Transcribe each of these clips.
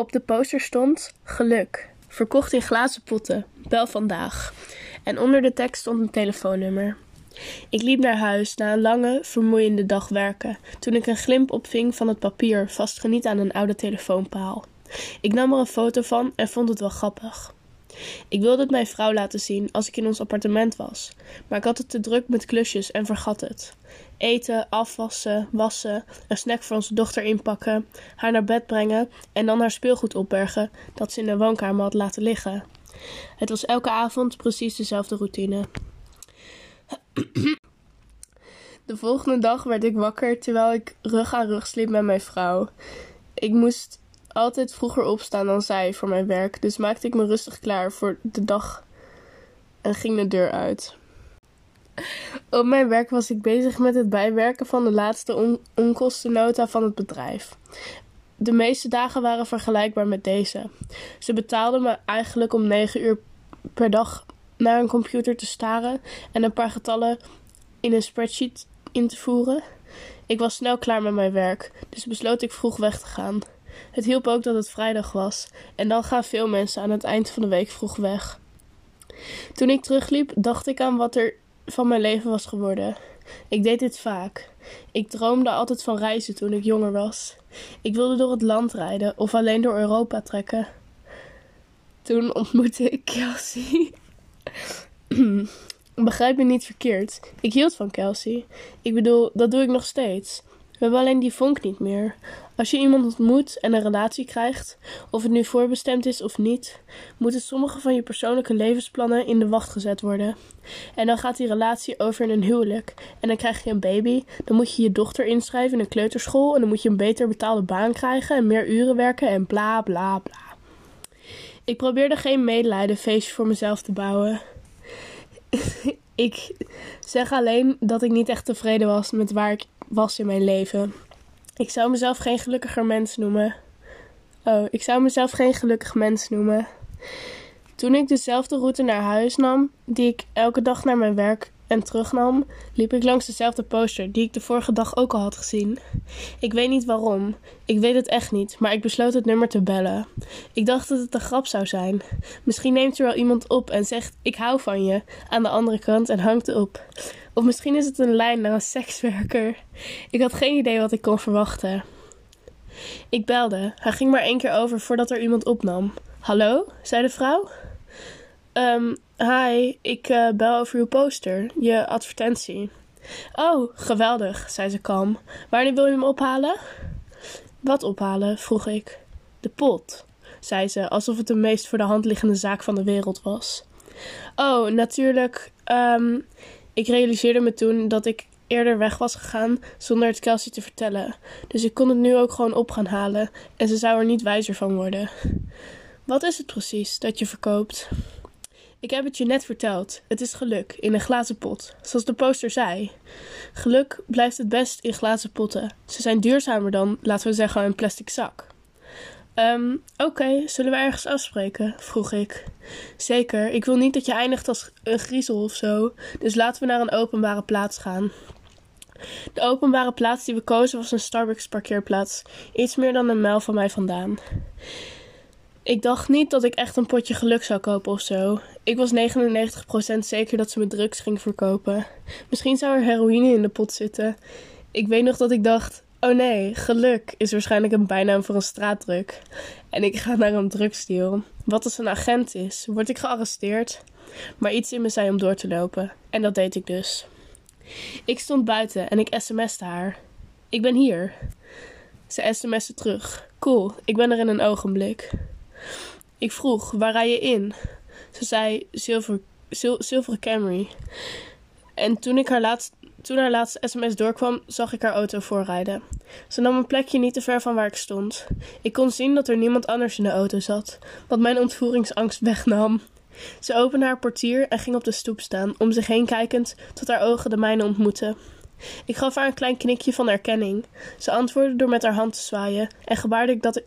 Op de poster stond geluk, verkocht in glazen potten, bel vandaag. En onder de tekst stond een telefoonnummer. Ik liep naar huis na een lange, vermoeiende dag werken, toen ik een glimp opving van het papier vastgeniet aan een oude telefoonpaal. Ik nam er een foto van en vond het wel grappig. Ik wilde het mijn vrouw laten zien als ik in ons appartement was, maar ik had het te druk met klusjes en vergat het. Eten, afwassen, wassen, een snack voor onze dochter inpakken, haar naar bed brengen en dan haar speelgoed opbergen dat ze in de woonkamer had laten liggen. Het was elke avond precies dezelfde routine. De volgende dag werd ik wakker terwijl ik rug aan rug sliep met mijn vrouw. Ik moest altijd vroeger opstaan dan zij voor mijn werk, dus maakte ik me rustig klaar voor de dag en ging de deur uit. Op mijn werk was ik bezig met het bijwerken van de laatste on onkostennota van het bedrijf. De meeste dagen waren vergelijkbaar met deze. Ze betaalden me eigenlijk om 9 uur per dag naar een computer te staren en een paar getallen in een spreadsheet in te voeren. Ik was snel klaar met mijn werk, dus besloot ik vroeg weg te gaan. Het hielp ook dat het vrijdag was, en dan gaan veel mensen aan het eind van de week vroeg weg. Toen ik terugliep, dacht ik aan wat er van mijn leven was geworden. Ik deed dit vaak. Ik droomde altijd van reizen toen ik jonger was. Ik wilde door het land rijden of alleen door Europa trekken. Toen ontmoette ik Kelsey. Begrijp me niet verkeerd. Ik hield van Kelsey. Ik bedoel, dat doe ik nog steeds. We hebben alleen die vonk niet meer. Als je iemand ontmoet en een relatie krijgt, of het nu voorbestemd is of niet, moeten sommige van je persoonlijke levensplannen in de wacht gezet worden. En dan gaat die relatie over in een huwelijk. En dan krijg je een baby, dan moet je je dochter inschrijven in een kleuterschool en dan moet je een beter betaalde baan krijgen en meer uren werken en bla bla bla. Ik probeerde geen medelijden feestje voor mezelf te bouwen. ik zeg alleen dat ik niet echt tevreden was met waar ik was in mijn leven. Ik zou mezelf geen gelukkiger mens noemen. Oh, ik zou mezelf geen gelukkig mens noemen. Toen ik dezelfde route naar huis nam, die ik elke dag naar mijn werk en terugnam, liep ik langs dezelfde poster die ik de vorige dag ook al had gezien. Ik weet niet waarom. Ik weet het echt niet, maar ik besloot het nummer te bellen. Ik dacht dat het een grap zou zijn. Misschien neemt er wel iemand op en zegt: Ik hou van je, aan de andere kant en hangt op. Of misschien is het een lijn naar een sekswerker. Ik had geen idee wat ik kon verwachten. Ik belde. Hij ging maar één keer over voordat er iemand opnam. Hallo, zei de vrouw. Um, hi, ik uh, bel over uw poster, je advertentie. Oh, geweldig, zei ze kalm. Wanneer wil je hem ophalen? Wat ophalen? vroeg ik. De pot, zei ze, alsof het de meest voor de hand liggende zaak van de wereld was. Oh, natuurlijk. Um, ik realiseerde me toen dat ik eerder weg was gegaan zonder het Kelsey te vertellen. Dus ik kon het nu ook gewoon op gaan halen en ze zou er niet wijzer van worden. Wat is het precies dat je verkoopt? Ik heb het je net verteld. Het is geluk in een glazen pot, zoals de poster zei. Geluk blijft het best in glazen potten. Ze zijn duurzamer dan, laten we zeggen, een plastic zak. Um, Oké, zullen we ergens afspreken? vroeg ik. Zeker, ik wil niet dat je eindigt als een griezel of zo, dus laten we naar een openbare plaats gaan. De openbare plaats die we kozen was een Starbucks parkeerplaats, iets meer dan een mijl van mij vandaan. Ik dacht niet dat ik echt een potje geluk zou kopen of zo. Ik was 99% zeker dat ze me drugs ging verkopen. Misschien zou er heroïne in de pot zitten. Ik weet nog dat ik dacht: oh nee, geluk is waarschijnlijk een bijnaam voor een straatdruk. En ik ga naar een drugsdeal. Wat als een agent is? Word ik gearresteerd? Maar iets in me zei om door te lopen. En dat deed ik dus. Ik stond buiten en ik sms'te haar. Ik ben hier. Ze sms'te terug. Cool, ik ben er in een ogenblik. Ik vroeg, waar rij je in? Ze zei, zilver, zilveren Camry. En toen, ik haar laatst, toen haar laatste sms doorkwam, zag ik haar auto voorrijden. Ze nam een plekje niet te ver van waar ik stond. Ik kon zien dat er niemand anders in de auto zat, wat mijn ontvoeringsangst wegnam. Ze opende haar portier en ging op de stoep staan, om zich heen kijkend tot haar ogen de mijne ontmoetten. Ik gaf haar een klein knikje van erkenning. Ze antwoordde door met haar hand te zwaaien en gebaarde, ik dat ik,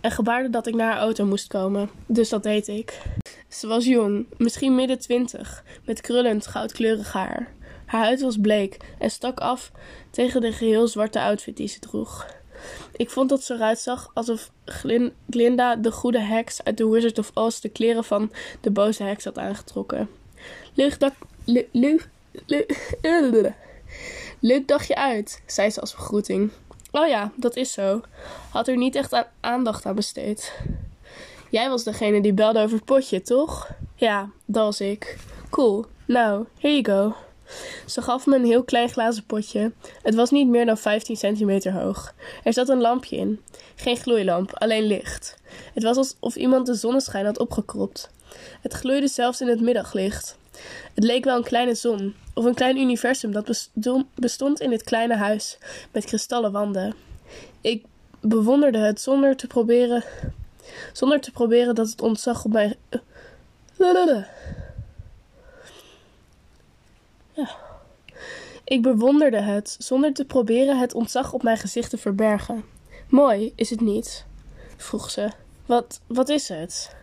en gebaarde dat ik naar haar auto moest komen. Dus dat deed ik. Ze was jong, misschien midden twintig, met krullend goudkleurig haar. Haar huid was bleek en stak af tegen de geheel zwarte outfit die ze droeg. Ik vond dat ze eruit zag alsof Glin- Glinda, de goede heks uit The Wizard of Oz, de kleren van de boze heks had aangetrokken. Dak, le- leuk, le- leuk dagje uit, zei ze als begroeting. Oh ja, dat is zo. Had er niet echt aan aandacht aan besteed. Jij was degene die belde over het potje, toch? Ja, dat was ik. Cool. Nou, here you go. Ze gaf me een heel klein glazen potje. Het was niet meer dan 15 centimeter hoog. Er zat een lampje in. Geen gloeilamp, alleen licht. Het was alsof iemand de zonneschijn had opgekropt. Het gloeide zelfs in het middaglicht. Het leek wel een kleine zon, of een klein universum dat besto- bestond in dit kleine huis met kristallen wanden. Ik bewonderde het zonder te proberen, zonder te proberen dat het ontzag op mij. Ja. Ik bewonderde het zonder te proberen het ontzag op mijn gezicht te verbergen. Mooi, is het niet? vroeg ze. Wat, wat is het?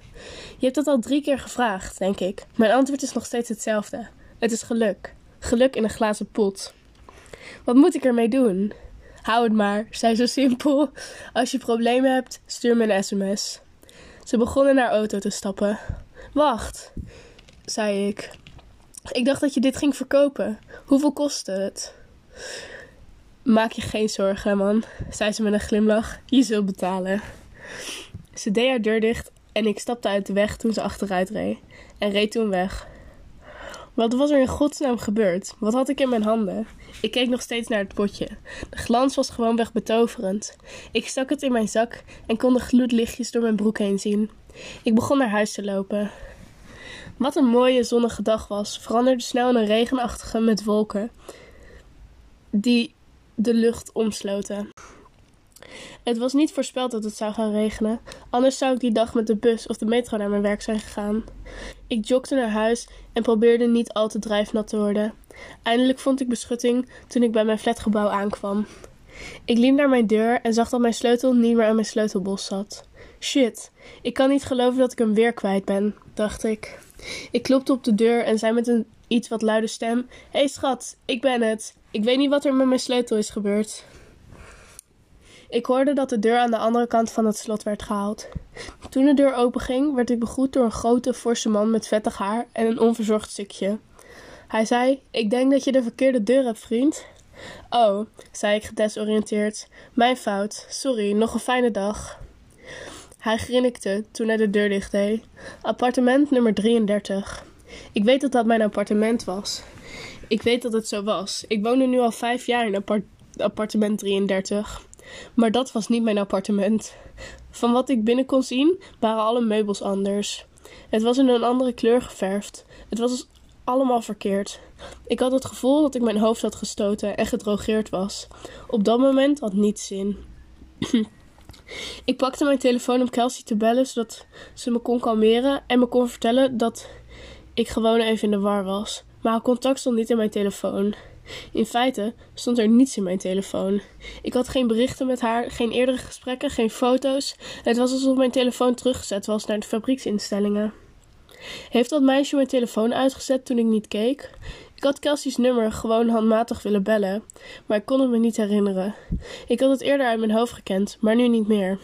Je hebt dat al drie keer gevraagd, denk ik. Mijn antwoord is nog steeds hetzelfde. Het is geluk. Geluk in een glazen pot. Wat moet ik ermee doen? Hou het maar, zei zo simpel. Als je problemen hebt, stuur me een sms. Ze begon in haar auto te stappen. Wacht, zei ik. Ik dacht dat je dit ging verkopen. Hoeveel kostte het? Maak je geen zorgen, man, zei ze met een glimlach. Je zult betalen. Ze deed haar deur dicht en ik stapte uit de weg toen ze achteruit reed. En reed toen weg. Wat was er in godsnaam gebeurd? Wat had ik in mijn handen? Ik keek nog steeds naar het potje. De glans was gewoonweg betoverend. Ik stak het in mijn zak en kon de gloedlichtjes door mijn broek heen zien. Ik begon naar huis te lopen. Wat een mooie zonnige dag was, veranderde snel in een regenachtige met wolken die de lucht omsloten. Het was niet voorspeld dat het zou gaan regenen, anders zou ik die dag met de bus of de metro naar mijn werk zijn gegaan. Ik jogde naar huis en probeerde niet al te drijfnat te worden. Eindelijk vond ik beschutting toen ik bij mijn flatgebouw aankwam. Ik liep naar mijn deur en zag dat mijn sleutel niet meer aan mijn sleutelbos zat. Shit, ik kan niet geloven dat ik hem weer kwijt ben, dacht ik. Ik klopte op de deur en zei met een iets wat luide stem: Hé hey schat, ik ben het. Ik weet niet wat er met mijn sleutel is gebeurd. Ik hoorde dat de deur aan de andere kant van het slot werd gehaald. Toen de deur openging, werd ik begroet door een grote, forse man met vettig haar en een onverzorgd stukje. Hij zei: Ik denk dat je de verkeerde deur hebt, vriend. Oh, zei ik gedesoriënteerd. Mijn fout. Sorry, nog een fijne dag. Hij grinnikte toen hij de deur dicht deed. Appartement nummer 33. Ik weet dat dat mijn appartement was. Ik weet dat het zo was. Ik woonde nu al vijf jaar in appart appartement 33. Maar dat was niet mijn appartement. Van wat ik binnen kon zien, waren alle meubels anders. Het was in een andere kleur geverfd. Het was allemaal verkeerd. Ik had het gevoel dat ik mijn hoofd had gestoten en gedrogeerd was. Op dat moment had niets zin. ik pakte mijn telefoon om Kelsey te bellen, zodat ze me kon kalmeren en me kon vertellen dat ik gewoon even in de war was. Maar haar contact stond niet in mijn telefoon. In feite stond er niets in mijn telefoon. Ik had geen berichten met haar, geen eerdere gesprekken, geen foto's. Het was alsof mijn telefoon teruggezet was naar de fabrieksinstellingen. Heeft dat meisje mijn telefoon uitgezet toen ik niet keek? Ik had Kelsey's nummer gewoon handmatig willen bellen, maar ik kon het me niet herinneren. Ik had het eerder uit mijn hoofd gekend, maar nu niet meer.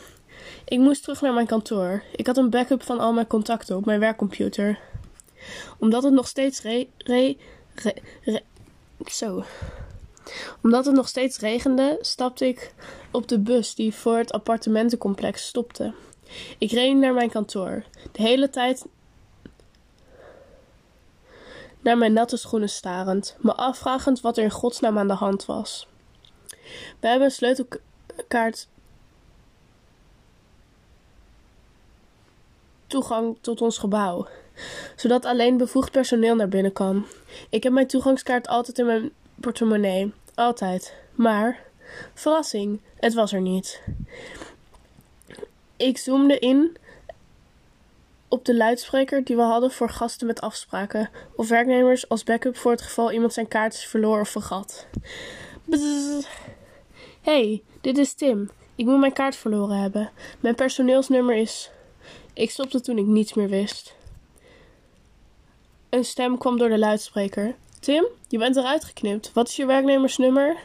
Ik moest terug naar mijn kantoor. Ik had een backup van al mijn contacten op mijn werkcomputer. Omdat het nog steeds re, re, re, re zo. Omdat het nog steeds regende, stapte ik op de bus die voor het appartementencomplex stopte. Ik reed naar mijn kantoor. De hele tijd naar mijn natte schoenen starend, me afvragend wat er in godsnaam aan de hand was. We hebben een sleutelkaart toegang tot ons gebouw, zodat alleen bevoegd personeel naar binnen kan. Ik heb mijn toegangskaart altijd in mijn portemonnee, altijd. Maar, verrassing, het was er niet. Ik zoomde in op de luidspreker die we hadden voor gasten met afspraken of werknemers als backup voor het geval iemand zijn kaart is verloren of vergat. Hey, dit is Tim. Ik moet mijn kaart verloren hebben. Mijn personeelsnummer is. Ik stopte toen ik niets meer wist. Een stem kwam door de luidspreker. Tim, je bent eruit geknipt. Wat is je werknemersnummer?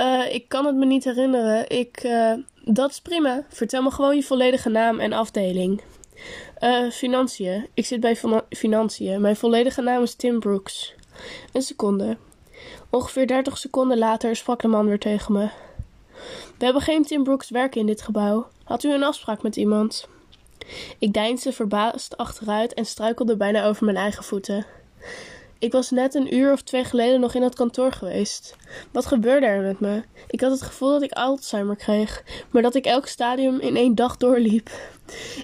Uh, ik kan het me niet herinneren. Ik, uh, dat is prima. Vertel me gewoon je volledige naam en afdeling. Uh, financiën. Ik zit bij financiën. Mijn volledige naam is Tim Brooks. Een seconde. Ongeveer 30 seconden later sprak de man weer tegen me. We hebben geen Tim Brooks werken in dit gebouw. Had u een afspraak met iemand? Ik deinsde verbaasd achteruit en struikelde bijna over mijn eigen voeten. Ik was net een uur of twee geleden nog in het kantoor geweest. Wat gebeurde er met me? Ik had het gevoel dat ik Alzheimer kreeg, maar dat ik elk stadium in één dag doorliep.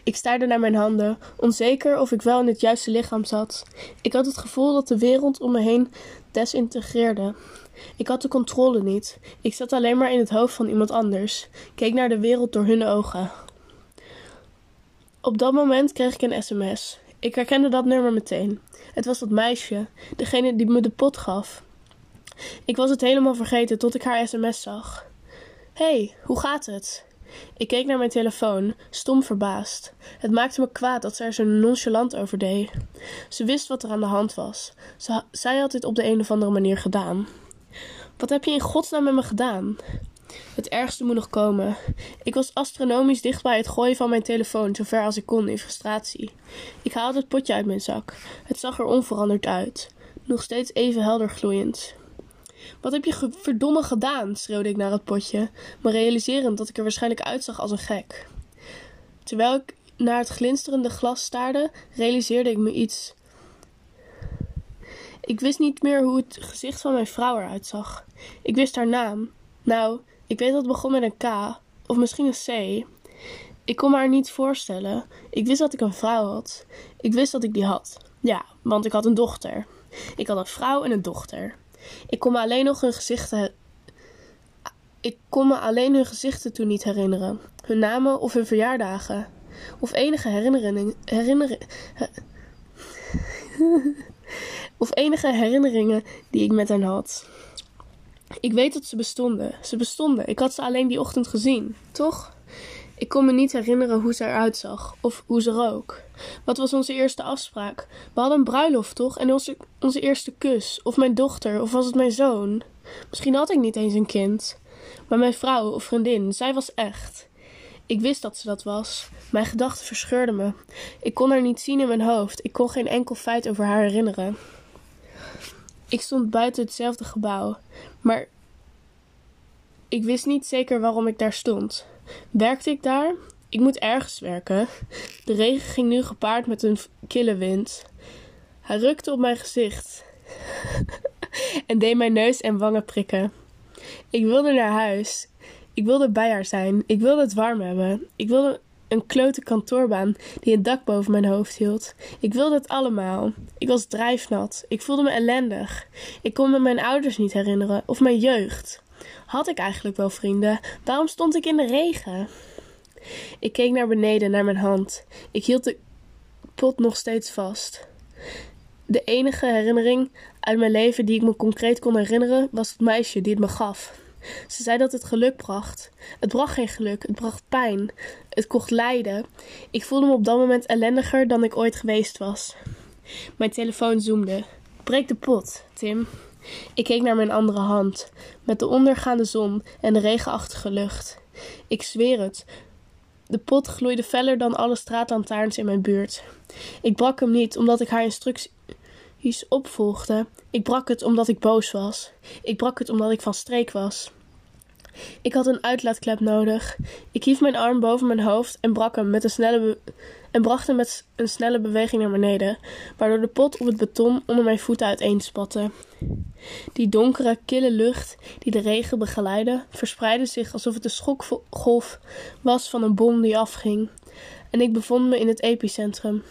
Ik staarde naar mijn handen, onzeker of ik wel in het juiste lichaam zat. Ik had het gevoel dat de wereld om me heen desintegreerde. Ik had de controle niet. Ik zat alleen maar in het hoofd van iemand anders, keek naar de wereld door hun ogen. Op dat moment kreeg ik een sms. Ik herkende dat nummer meteen. Het was dat meisje, degene die me de pot gaf. Ik was het helemaal vergeten tot ik haar sms zag. hey, hoe gaat het? Ik keek naar mijn telefoon, stom verbaasd. Het maakte me kwaad dat zij er zo nonchalant over deed. Ze wist wat er aan de hand was. Ze, zij had dit op de een of andere manier gedaan. Wat heb je in godsnaam met me gedaan? Het ergste moet nog komen. Ik was astronomisch dicht bij het gooien van mijn telefoon, zover als ik kon in frustratie. Ik haalde het potje uit mijn zak. Het zag er onveranderd uit. Nog steeds even helder gloeiend. Wat heb je verdomme gedaan? schreeuwde ik naar het potje, maar realiserend dat ik er waarschijnlijk uitzag als een gek. Terwijl ik naar het glinsterende glas staarde, realiseerde ik me iets. Ik wist niet meer hoe het gezicht van mijn vrouw eruit zag. Ik wist haar naam. Nou, ik weet dat het begon met een K, of misschien een C. Ik kon me haar niet voorstellen. Ik wist dat ik een vrouw had. Ik wist dat ik die had. Ja, want ik had een dochter. Ik had een vrouw en een dochter. Ik kon me alleen nog hun gezichten. Ik kon me alleen hun gezichten toen niet herinneren. Hun namen of hun verjaardagen. Of enige herinneringen. Herinner... of enige herinneringen die ik met hen had. Ik weet dat ze bestonden. Ze bestonden. Ik had ze alleen die ochtend gezien, toch? Ik kon me niet herinneren hoe ze eruit zag of hoe ze rook. Wat was onze eerste afspraak? We hadden een bruiloft, toch? En onze, onze eerste kus. Of mijn dochter, of was het mijn zoon? Misschien had ik niet eens een kind. Maar mijn vrouw of vriendin, zij was echt. Ik wist dat ze dat was. Mijn gedachten verscheurden me. Ik kon haar niet zien in mijn hoofd. Ik kon geen enkel feit over haar herinneren. Ik stond buiten hetzelfde gebouw, maar ik wist niet zeker waarom ik daar stond. Werkte ik daar? Ik moet ergens werken. De regen ging nu gepaard met een kille wind. Hij rukte op mijn gezicht en deed mijn neus en wangen prikken. Ik wilde naar huis. Ik wilde bij haar zijn. Ik wilde het warm hebben. Ik wilde een klote kantoorbaan die een dak boven mijn hoofd hield. Ik wilde het allemaal. Ik was drijfnat. Ik voelde me ellendig. Ik kon me mijn ouders niet herinneren of mijn jeugd. Had ik eigenlijk wel vrienden? Waarom stond ik in de regen? Ik keek naar beneden, naar mijn hand. Ik hield de pot nog steeds vast. De enige herinnering uit mijn leven die ik me concreet kon herinneren was het meisje die het me gaf. Ze zei dat het geluk bracht. Het bracht geen geluk, het bracht pijn. Het kocht lijden. Ik voelde me op dat moment ellendiger dan ik ooit geweest was. Mijn telefoon zoomde. Breek de pot, Tim. Ik keek naar mijn andere hand, met de ondergaande zon en de regenachtige lucht. Ik zweer het. De pot gloeide feller dan alle straatlantaarns in mijn buurt. Ik brak hem niet omdat ik haar instructies opvolgde. Ik brak het omdat ik boos was. Ik brak het omdat ik van streek was. Ik had een uitlaatklep nodig. Ik hief mijn arm boven mijn hoofd en brak hem met een snelle en bracht hem met een snelle beweging naar beneden, waardoor de pot op het beton onder mijn voeten uiteenspatte. Die donkere, kille lucht die de regen begeleidde, verspreidde zich alsof het de schokgolf was van een bom die afging. En ik bevond me in het epicentrum.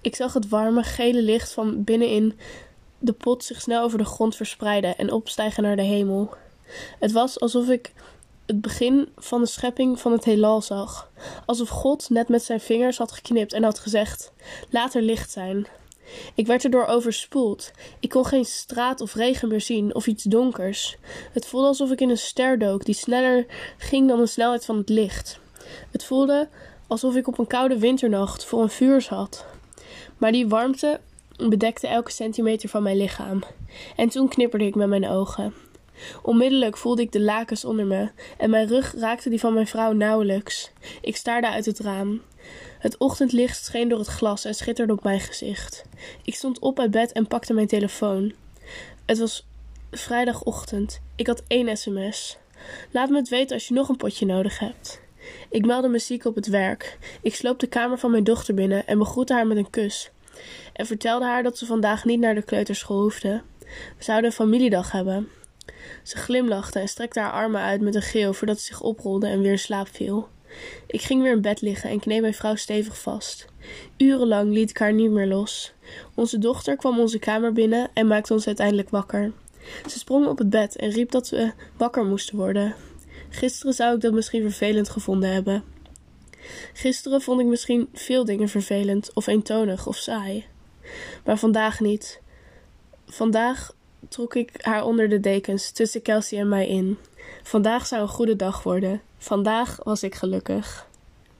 Ik zag het warme, gele licht van binnenin de pot zich snel over de grond verspreiden en opstijgen naar de hemel. Het was alsof ik het begin van de schepping van het heelal zag. Alsof God net met zijn vingers had geknipt en had gezegd: Laat er licht zijn. Ik werd erdoor overspoeld. Ik kon geen straat of regen meer zien of iets donkers. Het voelde alsof ik in een ster dook die sneller ging dan de snelheid van het licht. Het voelde alsof ik op een koude winternacht voor een vuur zat. Maar die warmte bedekte elke centimeter van mijn lichaam. En toen knipperde ik met mijn ogen. Onmiddellijk voelde ik de lakens onder me en mijn rug raakte die van mijn vrouw nauwelijks. Ik staarde uit het raam. Het ochtendlicht scheen door het glas en schitterde op mijn gezicht. Ik stond op uit bed en pakte mijn telefoon. Het was vrijdagochtend. Ik had één sms. Laat me het weten als je nog een potje nodig hebt. Ik meldde me ziek op het werk. Ik sloop de kamer van mijn dochter binnen en begroette haar met een kus. En vertelde haar dat ze vandaag niet naar de kleuterschool hoefde. We zouden een familiedag hebben. Ze glimlachte en strekte haar armen uit met een geel voordat ze zich oprolde en weer in slaap viel. Ik ging weer in bed liggen en kneep mijn vrouw stevig vast. Urenlang liet ik haar niet meer los. Onze dochter kwam onze kamer binnen en maakte ons uiteindelijk wakker. Ze sprong op het bed en riep dat we wakker moesten worden. Gisteren zou ik dat misschien vervelend gevonden hebben. Gisteren vond ik misschien veel dingen vervelend of eentonig of saai. Maar vandaag niet. Vandaag trok ik haar onder de dekens tussen Kelsey en mij in. Vandaag zou een goede dag worden. Vandaag was ik gelukkig.